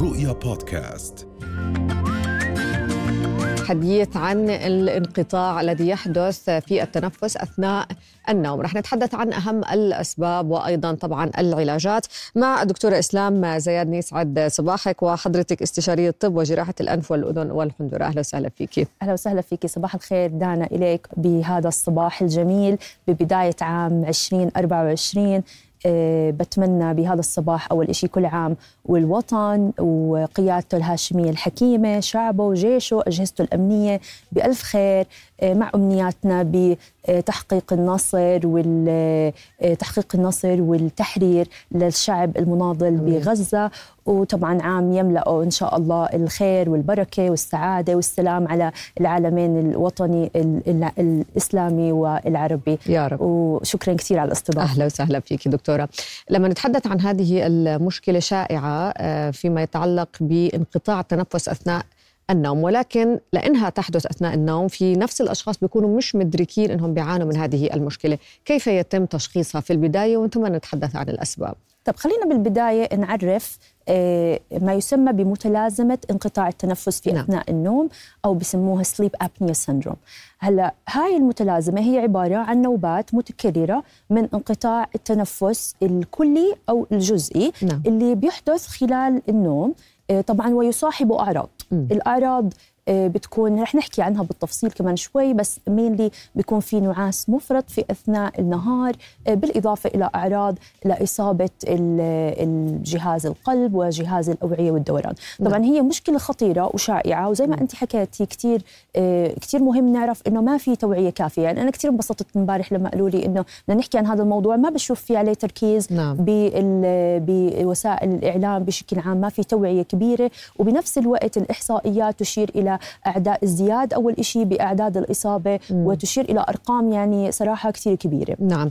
رؤيا بودكاست. حديث عن الانقطاع الذي يحدث في التنفس أثناء النوم. رح نتحدث عن أهم الأسباب وأيضا طبعا العلاجات مع الدكتوره إسلام زياد يسعد صباحك وحضرتك استشاريه طب وجراحة الأنف والأذن والحنجرة. أهلا وسهلا فيك أهلا وسهلا فيك صباح الخير دانا إليك بهذا الصباح الجميل ببداية عام 2024 أه بتمنى بهذا الصباح أول شيء كل عام والوطن وقيادته الهاشمية الحكيمة شعبه وجيشه أجهزته الأمنية بألف خير. مع أمنياتنا بتحقيق النصر وتحقيق النصر والتحرير للشعب المناضل بغزة. وطبعا عام يملأه إن شاء الله الخير والبركة والسعادة والسلام على العالمين الوطني الإسلامي والعربي. يا رب. وشكرا كثير على الاستضافة. أهلا وسهلا فيك دكتورة. لما نتحدث عن هذه المشكلة شائعة فيما يتعلق بانقطاع التنفس أثناء النوم ولكن لإنها تحدث أثناء النوم في نفس الأشخاص بيكونوا مش مدركين إنهم بيعانوا من هذه المشكلة، كيف يتم تشخيصها في البداية ومن ثم نتحدث عن الأسباب؟ طب خلينا بالبداية نعرف ما يسمى بمتلازمة انقطاع التنفس في نعم. أثناء النوم أو بسموها سليب ابنيا سندروم. هلأ هاي المتلازمة هي عبارة عن نوبات متكررة من انقطاع التنفس الكلي أو الجزئي نعم. اللي بيحدث خلال النوم طبعا ويصاحبه أعراض. الأعراض بتكون رح نحكي عنها بالتفصيل كمان شوي بس مينلي بيكون في نعاس مفرط في أثناء النهار بالإضافة إلى أعراض لإصابة الجهاز القلب وجهاز الأوعية والدوران. طبعا هي مشكلة خطيرة وشائعة وزي ما أنت حكيتي كثير كثير مهم نعرف إنه ما في توعية كافية. يعني أنا كثير انبسطت امبارح لما قالوا لي إنه بدنا نحكي عن هذا الموضوع ما بشوف في عليه تركيز نعم. بوسائل الإعلام بشكل عام ما في توعية كبيرة. وبنفس الوقت الإحصائيات تشير إلى اعداد ازدياد أول شيء بإعداد الإصابة. وتشير إلى أرقام يعني صراحة كثير كبيرة نعم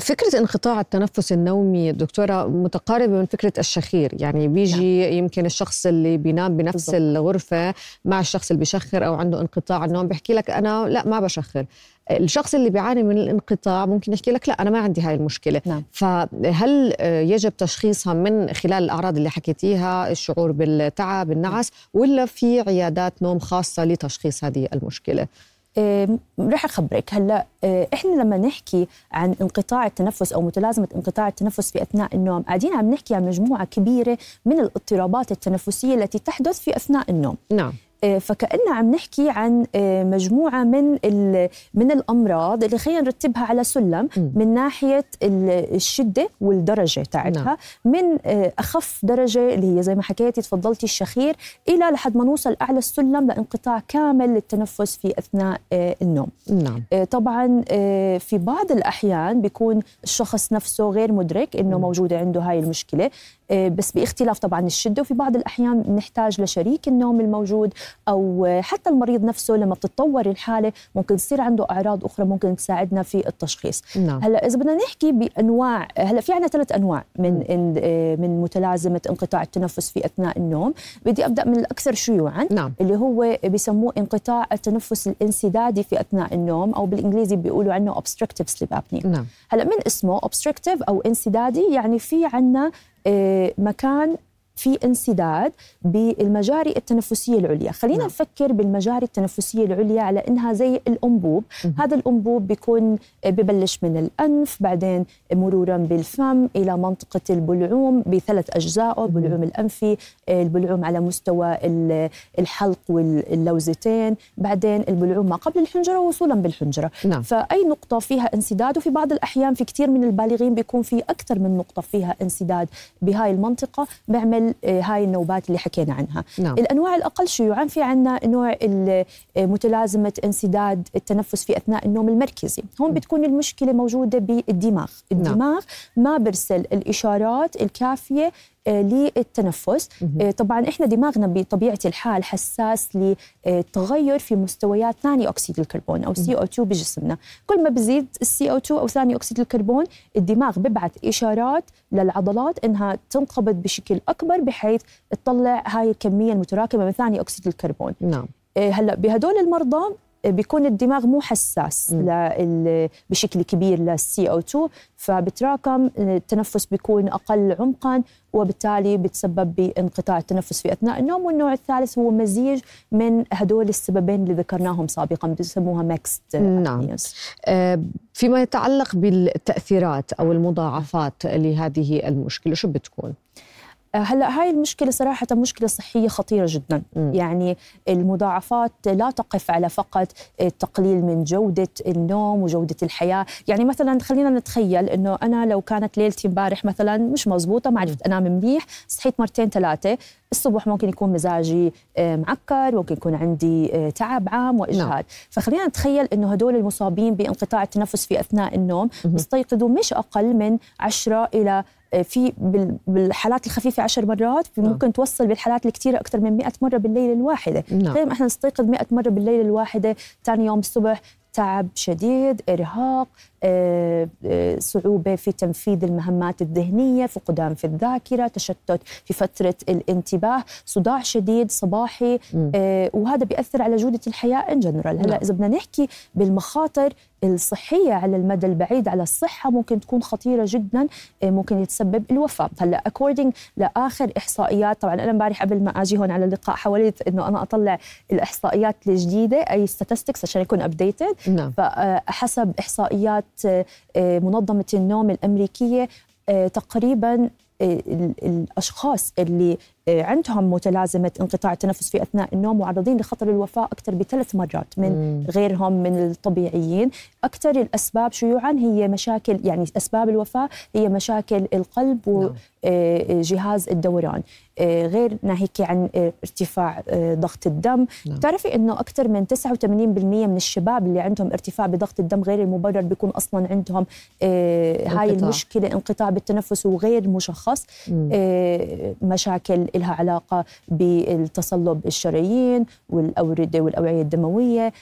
فكرة انقطاع التنفس النومي دكتورة متقاربة من فكرة الشخير يعني بيجي نعم. يمكن الشخص اللي بينام بنفس بالضبط. الغرفة مع الشخص اللي بيشخر أو عنده انقطاع النوم بيحكي لك أنا لا ما بشخر الشخص اللي بيعاني من الانقطاع ممكن يحكي لك لا أنا ما عندي هاي المشكلة. نعم. فهل يجب تشخيصها من خلال الأعراض اللي حكيتيها الشعور بالتعب النعس ولا في عيادات نوم خاصة لتشخيص هذه المشكلة؟ إيه رح أخبرك. هلأ إيه إحنا لما نحكي عن انقطاع التنفس أو متلازمة انقطاع التنفس في أثناء النوم قاعدين عم نحكي عن مجموعة كبيرة من الاضطرابات التنفسية التي تحدث في أثناء النوم. نعم. فكأننا عم نحكي عن مجموعة من من الأمراض اللي خلينا نرتبها على سلم من ناحية الشدة والدرجة تاعتها نعم. من أخف درجة اللي هي زي ما حكيتي تفضلتي الشخير إلى لحد ما نوصل أعلى السلم لانقطاع كامل للتنفس في أثناء النوم نعم. طبعا في بعض الأحيان بيكون الشخص نفسه غير مدرك إنه موجودة عنده هاي المشكلة بس باختلاف طبعا الشدة وفي بعض الأحيان نحتاج لشريك النوم الموجود أو حتى المريض نفسه لما بتتطور الحالة ممكن تصير عنده أعراض أخرى ممكن تساعدنا في التشخيص نعم. هلأ إذا بدنا نحكي بأنواع هلأ في عندنا ثلاث أنواع من من متلازمة انقطاع التنفس في أثناء النوم بدي أبدأ من الأكثر شيوعا نعم. اللي هو بسموه انقطاع التنفس الانسدادي في أثناء النوم أو بالإنجليزي بيقولوا عنه obstructive sleep apnea نعم. هلأ من اسمه obstructive أو انسدادي يعني في عندنا مكان في انسداد بالمجاري التنفسية العليا، خلينا نعم. نفكر بالمجاري التنفسية العليا على إنها زي الأنبوب، م- هذا الأنبوب بيكون ببلش من الأنف بعدين مرورا بالفم إلى منطقة البلعوم بثلاث أجزاء، البلعوم الأنفي، البلعوم على مستوى الحلق واللوزتين، بعدين البلعوم ما قبل الحنجرة وصولا بالحنجرة، نعم. فأي نقطة فيها انسداد؟ وفي بعض الأحيان في كثير من البالغين بيكون في أكثر من نقطة فيها انسداد بهاي المنطقة. بيعمل هاي النوبات اللي حكينا عنها نعم. الأنواع الأقل شيوعا في عنا نوع متلازمة انسداد التنفس في أثناء النوم المركزي هون بتكون المشكلة موجودة بالدماغ الدماغ نعم. ما برسل الإشارات الكافية للتنفس. طبعا إحنا دماغنا بطبيعة الحال حساس لتغير في مستويات ثاني أكسيد الكربون أو CO2 بجسمنا. كل ما بزيد ال CO2 أو ثاني أكسيد الكربون الدماغ ببعث إشارات للعضلات إنها تنقبض بشكل أكبر بحيث تطلع هاي الكمية المتراكمة من ثاني أكسيد الكربون. نعم. هلأ بهدول المرضى بيكون الدماغ مو حساس بشكل كبير لل CO2 فبتراكم التنفس بيكون أقل عمقا وبالتالي بتسبب بانقطاع التنفس في أثناء النوم والنوع الثالث هو مزيج من هدول السببين اللي ذكرناهم سابقا بسموها mixed نعم. آه فيما يتعلق بالتأثيرات أو المضاعفات لهذه المشكلة شو بتكون؟ هلا هاي المشكلة صراحة مشكلة صحية خطيرة جدا. م. يعني المضاعفات لا تقف على فقط التقليل من جودة النوم وجودة الحياة. يعني مثلا خلينا نتخيل إنه أنا لو كانت ليلتي امبارح مثلا مش مزبوطة ما عرفت أنام منيح صحيت مرتين ثلاثة الصبح ممكن يكون مزاجي آه، معكر ممكن يكون عندي آه، تعب عام واجهاد نعم. فخلينا نتخيل إنه هدول المصابين بانقطاع التنفس في أثناء النوم يستيقظوا مش أقل من 10 إلى في بالحالات الخفيفة عشر مرات نعم. ممكن توصل بالحالات الكثيرة أكثر من 100 مرة بالليلة الواحدة نعم. إحنا نستيقظ 100 مرة بالليلة الواحدة ثاني يوم الصبح تعب شديد إرهاق آه، آه، صعوبة في تنفيذ المهمات الذهنية فقدان في الذاكرة تشتت في فترة الانتباه صداع شديد صباحي آه، وهذا بيأثر على جودة الحياة in general هلأ نعم. إذا بدنا نحكي بالمخاطر الصحية على المدى البعيد على الصحة ممكن تكون خطيرة جدا ممكن يتسبب الوفاة هلأ according لآخر إحصائيات طبعا أنا امبارح قبل ما أجي هون على اللقاء حاولت إنه أنا أطلع الإحصائيات الجديدة أي statistics عشان يكون updated نعم. فحسب إحصائيات آه، منظمة النوم الأمريكية آه، تقريبا آه، الأشخاص اللي عندهم متلازمة انقطاع التنفس في أثناء النوم معرضين لخطر الوفاة أكثر بثلاث مرات من. غيرهم من الطبيعيين، أكثر الأسباب شيوعا هي مشاكل يعني أسباب الوفاة هي مشاكل القلب وجهاز نعم. الدوران. آه، غير ناهيك عن آه، ارتفاع آه، ضغط الدم نعم. بتعرفي إنه أكثر من 89% من الشباب اللي عندهم ارتفاع بضغط الدم غير المبرر بيكون أصلا عندهم هاي المشكلة انقطاع بالتنفس وغير مشخص مشاكل لها علاقة بالتصلب الشرايين والاورده والأوعية الدموية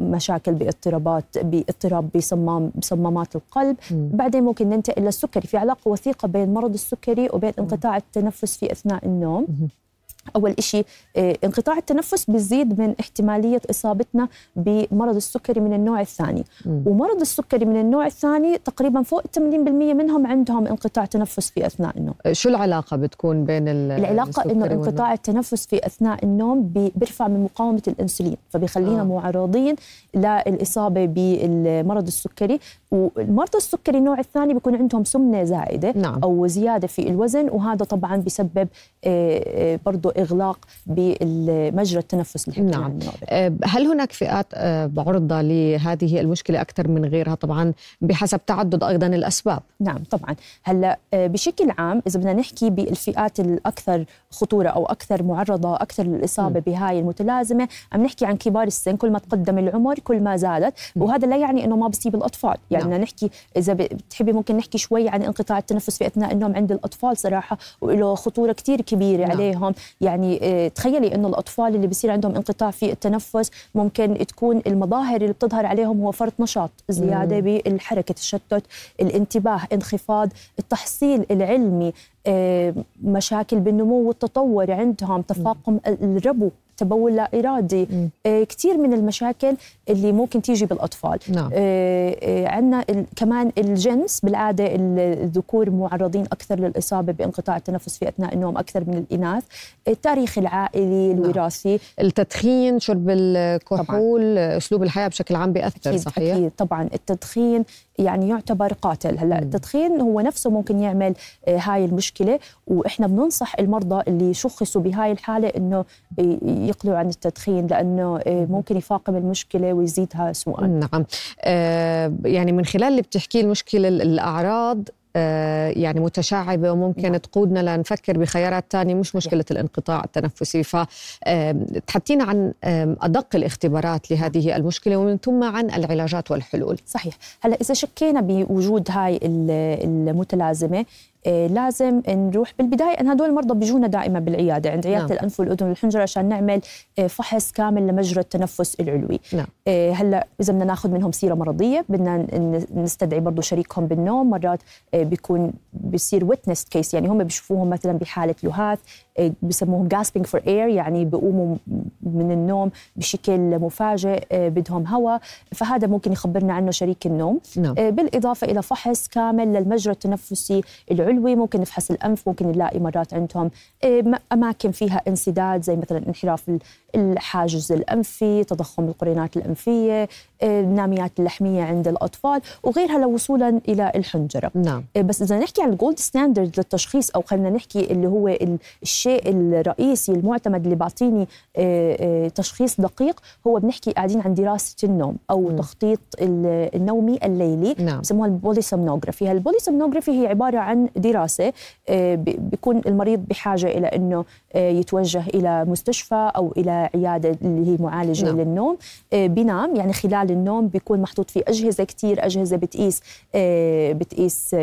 مشاكل باضطرابات باضطراب بصمام بصمامات القلب. مم. بعدين ممكن ننتقل للسكري. في علاقة وثيقة بين مرض السكري وبين انقطاع التنفس في أثناء النوم. أول شيء آه، انقطاع التنفس بيزيد من احتمالية إصابتنا بمرض السكري من النوع الثاني مم. ومرض السكري من النوع الثاني تقريبا فوق 80% منهم عندهم انقطاع تنفس في أثناء النوم آه، شو العلاقة بتكون بين العلاقة إنه انقطاع التنفس في أثناء النوم بيرفع من مقاومة الأنسولين فبيخلينا آه. معرضين للإصابة بالمرض السكري والمرضى السكري النوع الثاني بيكون عندهم سمنة زائدة نعم. أو زيادة في الوزن وهذا طبعا بيسبب برضه إغلاق بمجرى التنفس اللي نعم آه، هل هناك فئات آه، عرضة لهذه المشكلة أكثر من غيرها طبعا بحسب تعدد أيضا الأسباب نعم طبعا هلأ آه، بشكل عام إذا بدنا نحكي بالفئات الأكثر خطورة أو أكثر معرضة أكثر للإصابة م. بهاي المتلازمة عم نحكي عن كبار السن كل ما تقدم العمر كل ما زادت. وهذا لا يعني أنه ما بصيب الأطفال يعني بدنا نعم. نحكي إذا بتحبي ممكن نحكي شوي عن انقطاع التنفس في أثناء النوم عند الأطفال صراحة وله خطورة كثير كبيرة نعم. عليهم يعني آه، تخيلي إنه الأطفال اللي بيصير عندهم انقطاع في التنفس ممكن تكون المظاهر اللي بتظهر عليهم هو فرط نشاط زيادة بالحركة تشتت الانتباه انخفاض التحصيل العلمي آه، مشاكل بالنمو والتطور عندهم تفاقم الربو تبول لا إرادي آه كثير من المشاكل اللي ممكن تيجي بالأطفال نعم. آه آه عندنا كمان الجنس بالعادة الذكور معرضين أكثر للإصابة بانقطاع التنفس في أثناء النوم أكثر من الإناث التاريخ العائلي نعم. الوراثي نعم. التدخين شرب الكحول طبعاً. أسلوب الحياة بشكل عام بيأثر أكيد صحيح؟ أكيد طبعا التدخين يعني يعتبر قاتل هلأ التدخين هو نفسه ممكن يعمل آه، هاي المشكلة وإحنا بننصح المرضى اللي شخصوا بهاي الحالة إنه يقلعوا عن التدخين لأنه آه، ممكن يفاقم المشكلة ويزيدها سوءا. نعم. آه يعني من خلال اللي بتحكيه المشكلة الأعراض آه، يعني متشعبة وممكن نعم. تقودنا لنفكر بخيارات تانية مش مشكلة الانقطاع التنفسي. فتحدثينا عن أدق الاختبارات لهذه المشكلة ومن ثم عن العلاجات والحلول. صحيح. هلأ إذا شكينا بوجود هاي المتلازمة لازم نروح بالبداية إن هدول المرضى بيجونا دائما بالعيادة عند عيادة نعم. الأنف والأذن والحنجرة عشان نعمل آه، فحص كامل لمجرى التنفس العلوي نعم. آه، هلأ إذا بدنا ناخذ منهم سيرة مرضية بدنا نستدعي برضه شريكهم بالنوم مرات بيكون بيصير witness case يعني هم بيشوفوهم مثلا بحالة لهاث بسموهم gasping for air يعني بيقوموا من النوم بشكل مفاجئ بدهم هواء فهذا ممكن يخبرنا عنه شريك النوم نعم. بالإضافة إلى فحص كامل للمجرى التنفسي العلوي ممكن نفحص الأنف ممكن نلاقي مرات عندهم أماكن فيها انسداد زي مثلا انحراف الحاجز الأنفي تضخم القرينات الأنفية الناميات اللحمية عند الأطفال وغيرها لوصولا إلى الحنجرة نعم. بس إذا نحكي عن ال gold standard للتشخيص أو خلينا نحكي اللي هو الشيء الرئيسي المعتمد اللي بيعطيني تشخيص دقيق هو بنحكي قاعدين عن دراسة النوم أو م. تخطيط النومي الليلي نعم. بسموها ال polysomnography ال polysomnography هي عبارة عن دراسة بيكون المريض بحاجة إلى إنه يتوجه إلى مستشفى أو إلى عيادة اللي هي معالجة نعم. للنوم بينام يعني خلال النوم بيكون محطوط فيه أجهزة كثير أجهزة بتقيس بتقيس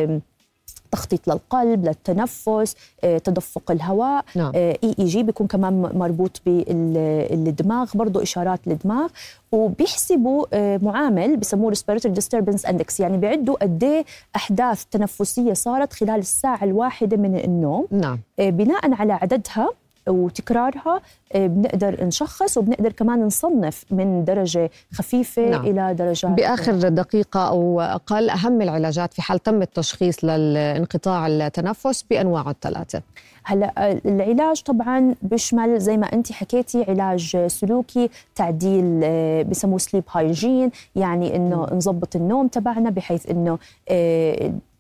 تخطيط للقلب للتنفس آه، تدفق الهواء نعم. إي إي جي بيكون كمان مربوط بالدماغ برضه إشارات للدماغ وبيحسبوا آه، معامل بسموه respiratory disturbance index يعني بيعدوا قد إيه أحداث تنفسية صارت خلال الساعة الواحدة من النوم نعم. آه، بناء على عددها وتكرارها آه، بنقدر نشخص وبنقدر كمان نصنف من درجة خفيفة نعم. إلى درجات بآخر دقيقة أو أقل أهم العلاجات في حال تم التشخيص للانقطاع التنفس بأنواعه الثلاثة هلأ آه، العلاج طبعا بيشمل زي ما انت حكيتي علاج سلوكي تعديل آه، بسموه سليب هايجين يعني إنه نظبط النوم تبعنا بحيث إنه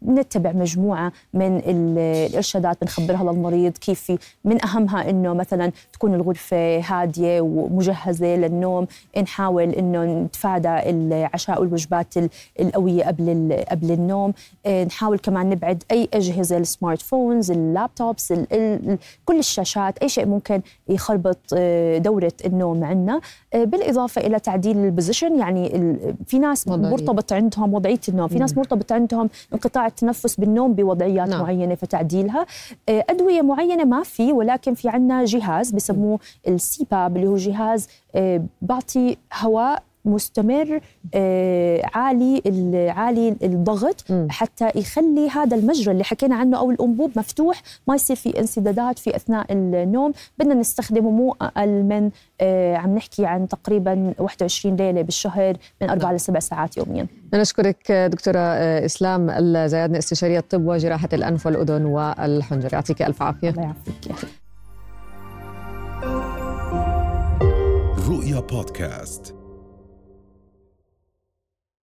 نتبع مجموعة من الإرشادات بنخبرها للمريض كيف من أهمها إنه مثلا تكون الغرفة هادية ومجهزة للنوم نحاول إنه نتفادى العشاء والوجبات القوية قبل قبل النوم. آه، نحاول كمان نبعد أي أجهزة ال smart phones ال laptops كل الشاشات أي شيء ممكن يخربط آه، دورة النوم عندنا آه، بالإضافة إلى تعديل ال position يعني في ناس مرتبط عندهم وضعية النوم في ناس مرتبط عندهم انقطاع التنفس بالنوم بوضعيات نعم. معينة فتعديلها آه، أدوية معينة ما في ولكن في عندنا جهاز بسموه السيباب اللي هو جهاز آه، بعطي هواء مستمر آه عالي عالي الضغط م. حتى يخلي هذا المجرى اللي حكينا عنه أو الأنبوب مفتوح ما يصير في انسدادات في أثناء النوم. بدنا نستخدمه مو أقل من آه عم نحكي عن تقريبا 21 ليلة بالشهر من أربع نعم. لسبع ساعات يوميا. نشكرك دكتورة آه، إسلام الزيادني استشارية الطب وجراحة الأنف والأذن والحنجر يعطيك ألف عافية. الله يعافيك. رؤيا بودكاست.